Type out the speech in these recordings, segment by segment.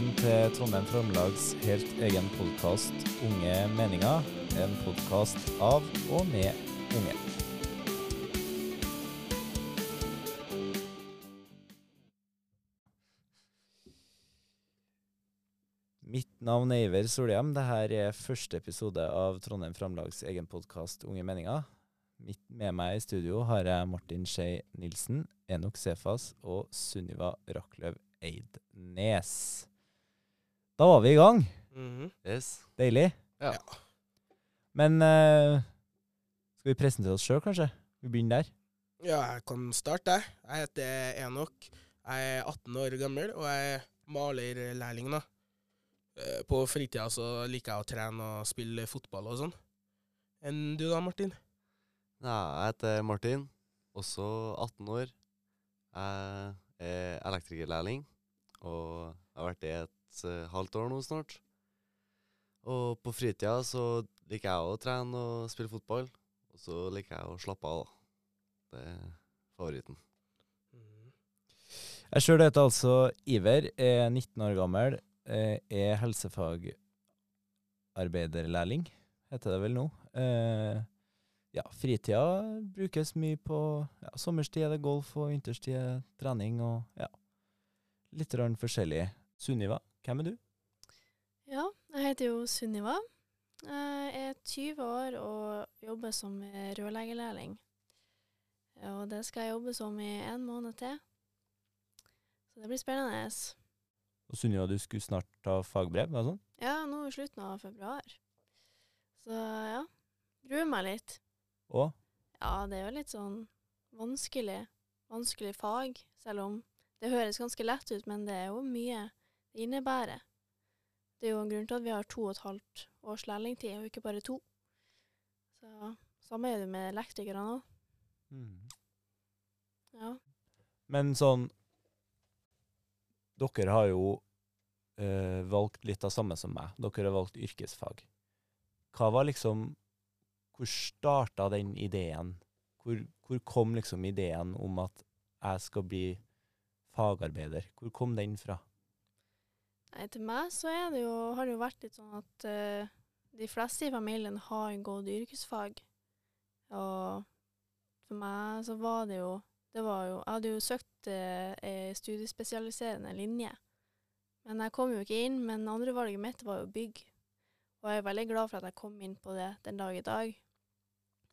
Velkommen til Trondheim Framlags helt egen podkast Unge meninger. En podkast av og med unge. Mitt navn er Iver Solhjem. Dette er første episode av Trondheim Framlags egen podkast Unge meninger. Midt med meg i studio har jeg Martin Skei Nilsen, Enok Sefas og Sunniva Rakløv Eidnes. Da var vi i gang. Mhm. Yes. Deilig. Ja. Men uh, skal vi presentere oss sjøl, kanskje? Vi begynner der. Ja, jeg kan starte. jeg. Jeg heter Enok. Jeg er 18 år gammel, og jeg er malerlærling. da. Eh, På fritida så liker jeg å trene og spille fotball og sånn. Enn du da, Martin? Nei, jeg heter Martin, også 18 år. Jeg er elektrikerlærling, og jeg har vært det i et eh, halvt år nå snart. Og på fritida så liker jeg å trene og spille fotball, og så liker jeg å slappe av, da. Det er favoritten. Mhm. Jeg sjøl heter altså Iver, er 19 år gammel, er helsefagarbeiderlærling, heter det vel nå. Eh, ja, fritida brukes mye på ja, Sommerstid er det golf, og vinterstid er trening og ja, litt forskjellig. Sunniva, hvem er du? Ja, jeg heter jo Sunniva. Jeg er 20 år og jobber som rørleggerlærling. Og det skal jeg jobbe som i en måned til. Så det blir spennende. Og Sunniva, du skulle snart ta fagbrev? Altså? Ja, nå i slutten av februar. Så ja, gruer meg litt. Og Ja, det er jo litt sånn vanskelig, vanskelig fag, selv om det høres ganske lett ut, men det er jo mye det innebærer. Det er jo en grunn til at vi har to og et halvt års lærlingtid, og ikke bare to. Så samme er det med elektrikere nå. Ja. Men sånn Dere har jo eh, valgt litt av samme som meg. Dere har valgt yrkesfag. Hva var liksom Hvor starta den ideen? Hvor, hvor kom liksom ideen om at jeg skal bli fagarbeider? Hvor kom den fra? Nei, til meg så er det jo, har det jo vært litt sånn at uh, de fleste i familien har gått yrkesfag. Og for meg så var det jo det var jo, Jeg hadde jo søkt uh, ei studiespesialiserende linje. Men jeg kom jo ikke inn. Men andrevalget mitt var jo bygg. Og jeg er veldig glad for at jeg kom inn på det den dag i dag.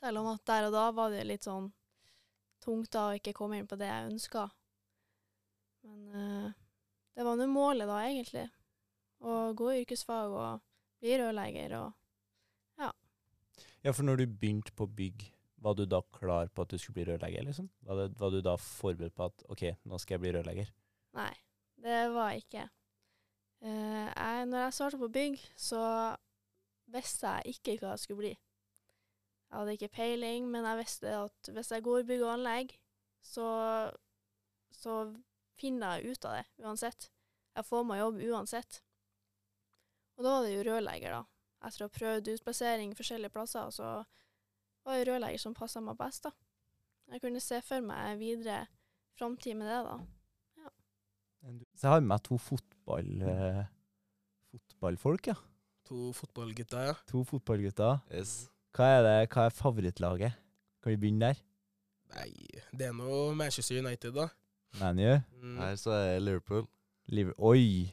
Selv om at der og da var det litt sånn tungt da å ikke komme inn på det jeg ønska. Men eh, det var nå målet da, egentlig. Å gå i yrkesfag og bli rørlegger og Ja, for når du begynte på bygg, var du da klar på at du skulle bli rørlegger? liksom? Var, det, var du da forberedt på at OK, nå skal jeg bli rørlegger? Nei, det var jeg ikke. Uh, jeg, når jeg starta på bygg, så visste jeg ikke hva jeg skulle bli. Jeg hadde ikke peiling, men jeg visste at hvis jeg går bygg og anlegg, så, så finner jeg ut av det uansett. Jeg får meg jobb uansett. Og da var det jo rørlegger, da. Etter å ha prøvd utplassering forskjellige plasser, så var det rørlegger som passa meg best, da. Jeg kunne se for meg videre framtid med det, da. Så jeg har med meg to fotball, eh, fotballfolk, ja. To fotballgutter, ja. To fotballgutter. Yes. Hva er, det, hva er favorittlaget? Kan vi begynne der? Nei, det er nå Manchester United, da. ManU? Mm. Her så er det Liverpool. Liv Oi!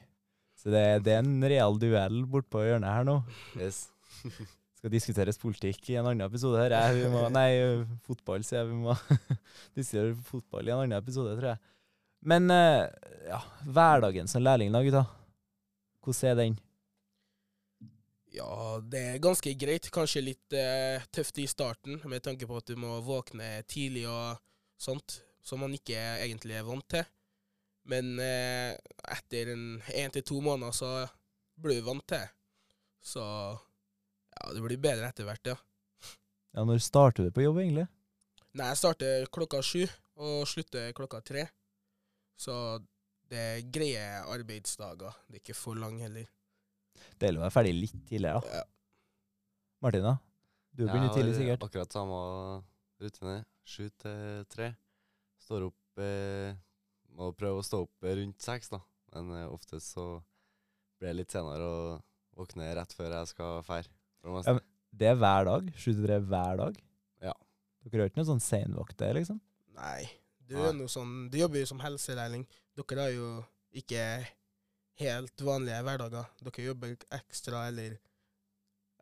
Så det, det er en real duell bortpå hjørnet her nå. Yes. Skal diskuteres politikk i en annen episode her. Jeg, vi må, nei, fotball, sier jeg. Vi må diskutere fotball i en annen episode, tror jeg. Men eh, ja, hverdagen som lærling, da, gutta. Hvordan er den? Ja, det er ganske greit. Kanskje litt eh, tøft i starten, med tanke på at du må våkne tidlig og sånt, som man ikke egentlig er vant til. Men eh, etter én til to måneder så blir du vant til det. Så ja, det blir bedre etter hvert, ja. Ja, Når starter du på jobb, egentlig? Nei, jeg starter klokka sju og slutter klokka tre. Så det er greie arbeidsdager. Det er ikke for lang heller. Deilig å være ferdig litt tidligere, da. Ja. Martina? Du begynner tidlig, Jeg har sikkert. Akkurat samme rutine. Sju til tre. Står opp eh, Må prøve å stå opp rundt seks, da. Men eh, oftest så blir det litt senere og våkner rett før jeg skal fære. Det Ja, Det er hver dag? Sju til tre hver dag? Ja. Dere har ikke noe sånn seinvakter, liksom? Nei. Du er noe sånn Du jobber jo som helselærling. Dere har jo ikke helt vanlige hverdager. Dere jobber ekstra eller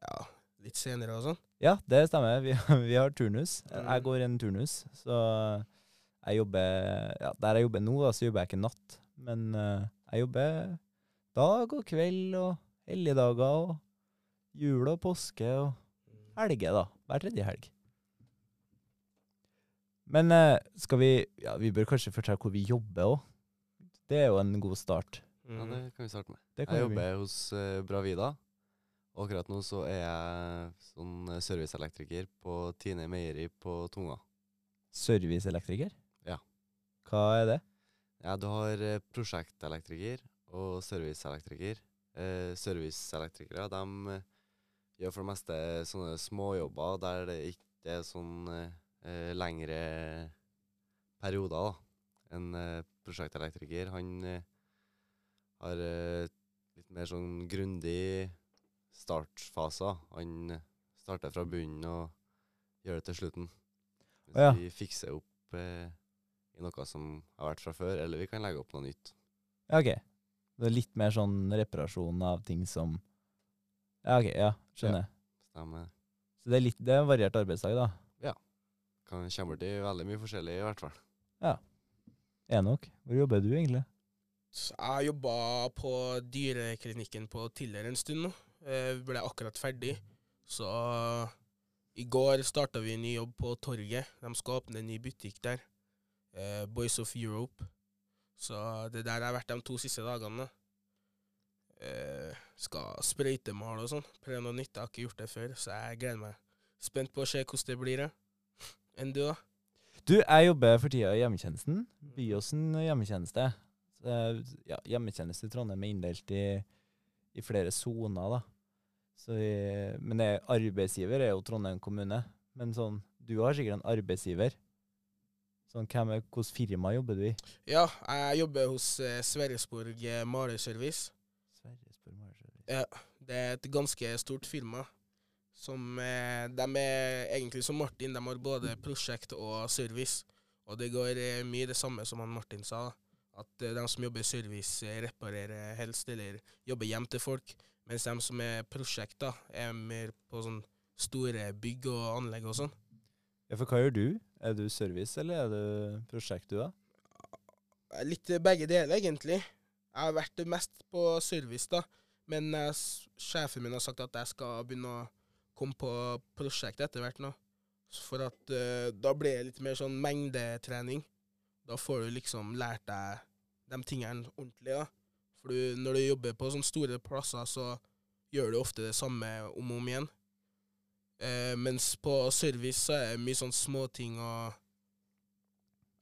ja, litt senere og sånn. Ja, det stemmer. Vi, vi har turnus. Mm. Jeg går i en turnus, så jeg jobber ja, Der jeg jobber nå, da, så jobber jeg ikke natt. Men uh, jeg jobber dag og kveld og helligdager og jul og påske og helger, da. Hver tredje helg. Men uh, skal vi Ja, vi bør kanskje fortelle hvor vi jobber òg. Det er jo en god start. Ja, Mm. det kan vi starte med. Det kan Jeg vi- jobber hos uh, Bravida. Og akkurat nå så er jeg sånn serviceelektriker på Tine Meieri på Tunga. Serviceelektriker? Hva er det? Ja, du har eh, prosjektelektriker og serviceelektriker. Eh, serviceelektrikere de eh, gjør for det meste sånne småjobber der det ikke er sånn eh, eh, lengre perioder. da. En eh, prosjektelektriker han eh, har eh, litt mer sånn grundig startfaser. Han eh, starter fra bunnen og gjør det til slutten. Hvis Å ja. vi fikser opp eh, i noe som har vært fra før, eller vi kan legge opp noe nytt. Ja, OK. Det er litt mer sånn reparasjon av ting som Ja, OK. Ja, skjønner. Stemmer. Så det er litt Det er en variert arbeidsdag, da. Ja. Kan kommer til veldig mye forskjellig, i hvert fall. Ja. Enok, hvor jobber du egentlig? Jeg jobba på dyreklinikken på Tiller en stund nå. Jeg ble akkurat ferdig. Så i går starta vi en ny jobb på Torget. De skal åpne en ny butikk der. Eh, Boys of Europe. Så det der har vært de to siste dagene. Eh, skal sprøytemale og sånn. Prøve noe nytt. Jeg har ikke gjort det før, så jeg gleder meg. Spent på å se hvordan det blir. Enn du, da? Du, jeg jobber for tida i hjemmetjenesten. Byåsen hjemmetjeneste. Ja, hjemmetjeneste i Trondheim er inndelt i, i flere soner, da. Vi, men det, arbeidsgiver er jo Trondheim kommune. Men sånn, du har sikkert en arbeidsgiver. Sånn, hvem Hvilket firma jobber du i? Ja, jeg jobber hos eh, Sverresborg eh, Malerservice. Sverresborg Malerservice. Ja, det er et ganske stort firma. Som eh, De er egentlig som Martin, de har både prosjekt og service. Og det går eh, mye det samme som han Martin sa. At eh, de som jobber i service, eh, reparerer helst, eller jobber hjem til folk. Mens de som er prosjekt, da, er mer på sånn store bygg og anlegg og sånn. Ja, for hva gjør du? Er du service, eller er du prosjekt, du, da? Litt begge deler, egentlig. Jeg har vært mest på service, da. Men eh, sjefen min har sagt at jeg skal begynne å komme på prosjekt etter hvert nå. For at eh, da blir det litt mer sånn mengdetrening. Da får du liksom lært deg de tingene ordentlig, da. For du, når du jobber på sånne store plasser, så gjør du ofte det samme om og om igjen. Eh, mens på service så er det mye sånn småting og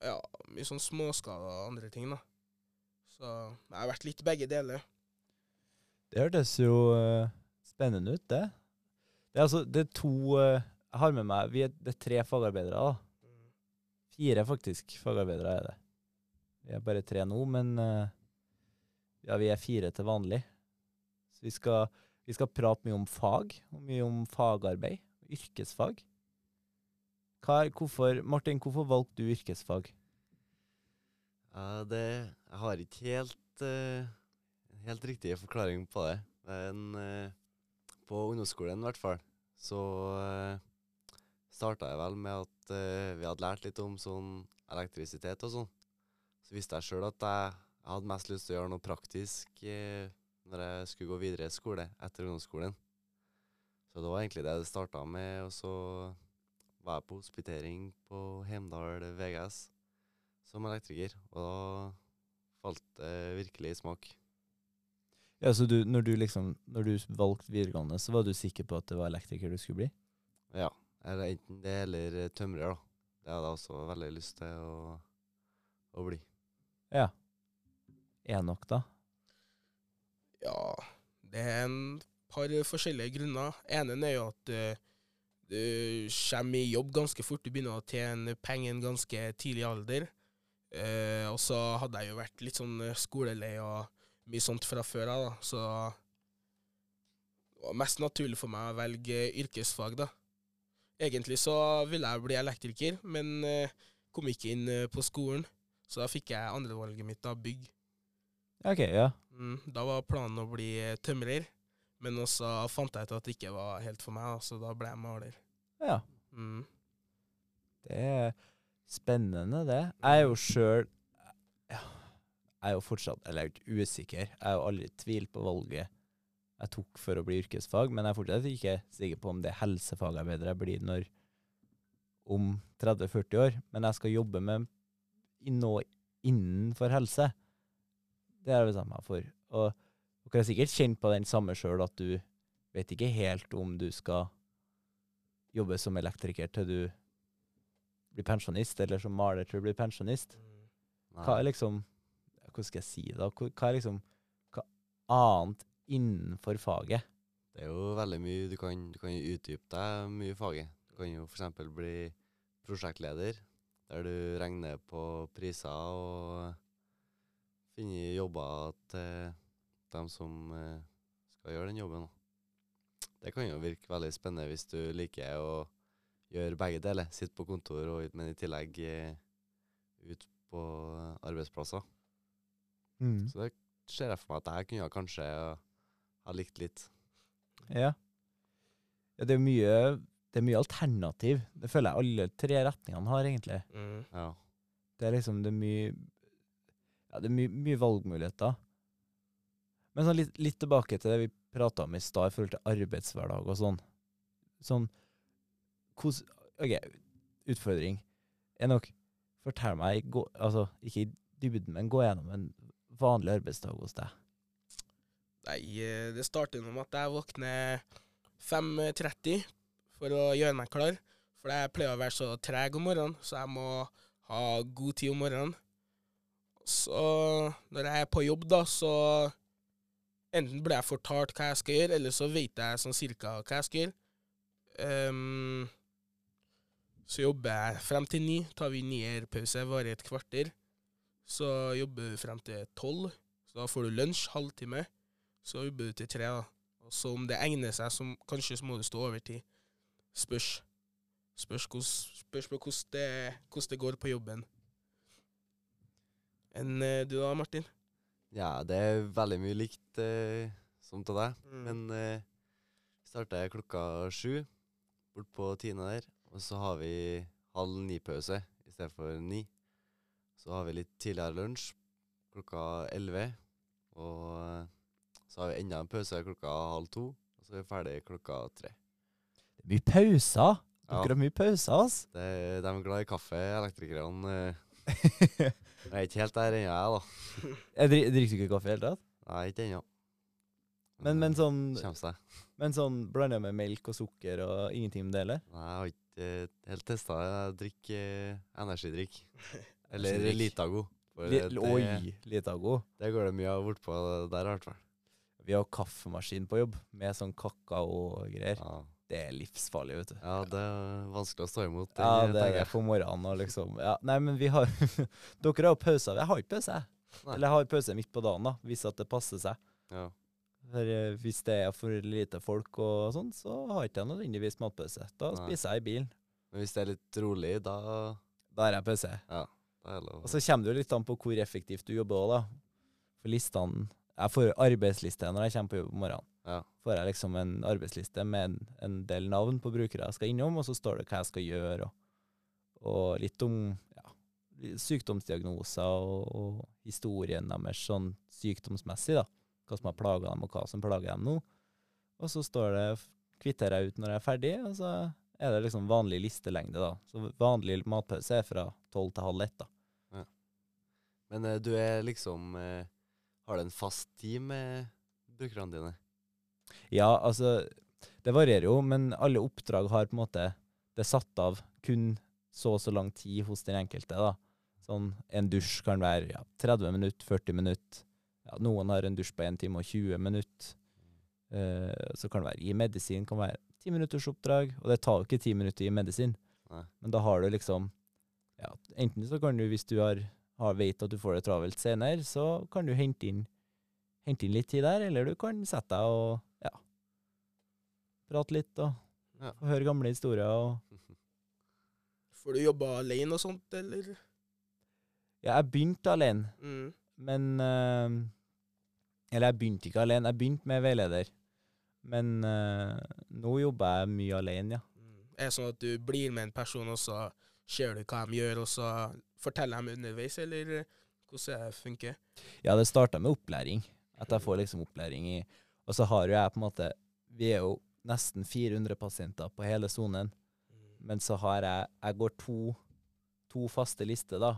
ja, mye sånn småskader og andre ting, da. Så jeg har vært litt begge deler. Det hørtes jo uh, spennende ut, det. Det er altså det er to uh, Jeg har med meg er, Det er tre fagarbeidere, da. Fire faktisk fagarbeidere er det. Vi er bare tre nå, men uh, ja, vi er fire til vanlig. Så vi skal, vi skal prate mye om fag, mye om fagarbeid. Yrkesfag. Er, hvorfor, Martin, hvorfor valgte du yrkesfag? Ja, det Jeg har ikke helt uh, helt riktig forklaring på det. Men uh, på ungdomsskolen i hvert fall, så uh, starta jeg vel med at uh, vi hadde lært litt om sånn elektrisitet og sånn. Så visste jeg sjøl at jeg, jeg hadde mest lyst til å gjøre noe praktisk eh, når jeg skulle gå videre i skole etter ungdomsskolen. Så det var egentlig det det starta med, og så var jeg på hospitering på Heimdal VGS som elektriker, og da falt det virkelig i smak. Ja, så du, når, du liksom, når du valgte videregående, så var du sikker på at det var elektriker du skulle bli? Ja, eller enten det eller tømrer, da. Det hadde jeg også veldig lyst til å, å bli. Ja. Enok, da? Ja, det er en par forskjellige grunner. Ene er jo at uh, du kommer i jobb ganske fort. Du begynner å tjene penger ganske tidlig alder. Uh, og så hadde jeg jo vært litt sånn eh, skolelei og mye sånt fra før av, da. Så det var mest naturlig for meg å velge yrkesfag, da. Egentlig så ville jeg bli elektriker, men kom ikke inn på skolen. Så da fikk jeg andrevalget mitt, da, bygg. OK, ja. Mm, da var planen å bli eh, tømrer, men også fant jeg ut at det ikke var helt for meg, så da ble jeg maler. ja. Mm. Det er spennende, det. Jeg er jo sjøl Jeg er jo fortsatt Eller jeg er jo usikker. Jeg har jo aldri tvilt på valget jeg tok for å bli yrkesfag, men jeg er fortsatt ikke sikker på om det helsefagarbeidet jeg blir når om 30-40 år. Men jeg skal jobbe med nå innenfor helse. Det har jeg bestemt meg for. Og dere har sikkert kjent på den samme sjøl, at du vet ikke helt om du skal jobbe som elektriker til du blir pensjonist, eller som maler til du blir pensjonist. Mm. Hva er liksom Hvordan skal jeg si det? hva er liksom Hva annet innenfor faget? Det er jo veldig mye Du kan, du kan utdype deg mye i faget. Du kan jo f.eks. bli prosjektleder, der du regner på priser og finner jobber til dem som eh, skal gjøre den jobben. Det kan jo virke veldig spennende hvis du liker å gjøre begge deler. Sitte på kontor, og, men i tillegg eh, ut på arbeidsplasser. Så det ser jeg for meg at jeg kunne kanskje ha likt litt. Ja. ja det er mye det er mye alternativ. Det føler jeg alle tre retningene har, egentlig. Mm. Ja. Det er liksom det er mye Ja, det er mye, mye valgmuligheter. Men sånn litt, litt tilbake til det vi prata om i stad i forhold til arbeidshverdag og sånn. Sånn hos, OK, utfordring. Enok, fortell meg, gå, altså ikke i dybden, men gå gjennom en vanlig arbeidsdag hos deg. Nei, eh, det starter med at jeg våkner 5.30 for å gjøre meg klar. For jeg pleier å være så treg om morgenen, så jeg må ha god tid om morgenen. Så når jeg er på jobb, da, så enten blir jeg fortalt hva jeg skal gjøre, eller så vet jeg sånn cirka hva jeg skal gjøre. Um, så jobber jeg frem til ni. Tar vi nierpause, varer et kvarter. Så jobber du frem til tolv. Så da får du lunsj, halvtime. Så jobber du til tre, da. Så om det egner seg, så kanskje så må du stå overtid. Spørs. Spørs, hos, spørs på hvordan det, hvordan det går på jobben. Enn eh, du da, Martin? Ja, det er veldig mye likt eh, som til deg. Mm. Men eh, vi starter klokka sju bort på Tina der. Og så har vi halv ni-pause i stedet for ni. Så har vi litt tidligere lunsj klokka elleve. Og eh, så har vi enda en pause klokka halv to. Og så er vi ferdig klokka tre. Det er mye pauser. Ja, Dere har mye pauser, altså. det, de er glad i kaffe, elektrikerne. Eh. Jeg er ikke helt der ennå, jeg, da. jeg dri- drikker du ikke kaffe i det hele tatt? Nei, ikke ennå. Men, men sånn, men sånn blander med melk og sukker og ingenting med det, eller? Nei, jeg har ikke eh, helt testa det. Jeg drikker eh, energidrikk. Eller. Litago. Det, oi, Litago. det går det mye av bortpå der, i hvert fall. Vi har kaffemaskin på jobb med sånn kakao og greier. Ja. Det er livsfarlig, vet du. ja, det er vanskelig å stå imot. Ja, det er for morgenen og liksom ja. Nei, men vi har Dere har jo pauser. Jeg har ikke pause, jeg. Eller jeg har pause midt på dagen, da, hvis at det passer seg. Ja. For eh, Hvis det er for lite folk og sånn, så har ikke jeg nødvendigvis matpause. Da Nei. spiser jeg i bilen. Men hvis det er litt rolig, da, Da har jeg pause. Ja, er. Og så kommer det jo litt an på hvor effektivt du jobber òg, da. For listene Jeg får arbeidsliste når jeg kommer på jobb om morgenen. Ja. Får jeg liksom en arbeidsliste med en, en del navn på brukere jeg skal innom, og så står det hva jeg skal gjøre, og, og litt om ja, sykdomsdiagnoser og, og historien deres sånn sykdomsmessig, da. Hva som har plaga dem, og hva som plager dem nå. Og så står det kvitterer jeg ut når jeg er ferdig, og så er det liksom vanlig listelengde, da. Så vanlig matpause er fra tolv til halv ett, da. Men eh, du er liksom eh, Har du en fast tid med brukerne dine? Ja, altså Det varierer jo, men alle oppdrag har på en måte Det er satt av kun så og så lang tid hos den enkelte. da. Sånn, En dusj kan være ja, 30 minutter, 40 minutter. Ja, noen har en dusj på 1 time og 20 minutter. Uh, så kan det være i medisin kan være 10 minutters oppdrag. Og det tar jo ikke 10 minutter i medisin. Nei. Men da har du liksom ja, Enten så kan du, hvis du har har, vet at du får det travelt senere, så kan du hente inn, hente inn litt tid der, eller du kan sette deg og prate litt og Ja. få høre gamle historier. og Får du jobba alene og sånt, eller? Ja, jeg begynte alene, Mm. men uh, Eller jeg begynte ikke alene, jeg begynte med veileder. Men uh, nå jobber jeg mye alene, ja. Mm. Er det sånn at du blir med en person, og så ser du hva de gjør, og så forteller de underveis, eller hvordan det funker? Ja, det starta med opplæring. At jeg får liksom opplæring i Og så har jo jeg på en måte Vi er jo nesten 400 pasienter på hele sonen. Men så har jeg Jeg går to, to faste lister, da.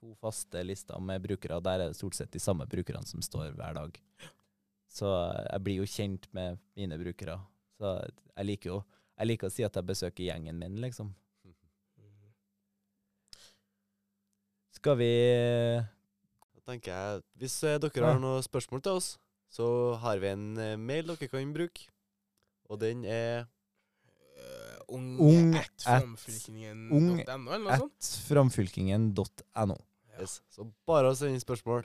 To faste lister med brukere. Der er det stort sett de samme brukerne som står hver dag. Så jeg blir jo kjent med mine brukere. Så jeg liker jo Jeg liker å si at jeg besøker gjengen min, liksom. Mm. Skal vi Da tenker jeg, Hvis dere har noen spørsmål til oss, så har vi en eh, mail dere kan bruke. Og den er Eh, ung, at framfylkingen.no. Yes. Så bare å sende inn spørsmål.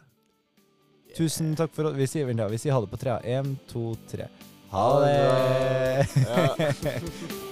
Tusen takk for at vi sier, vent da, vi sier ha det på trea. Én, to, tre. Ha det! Ja.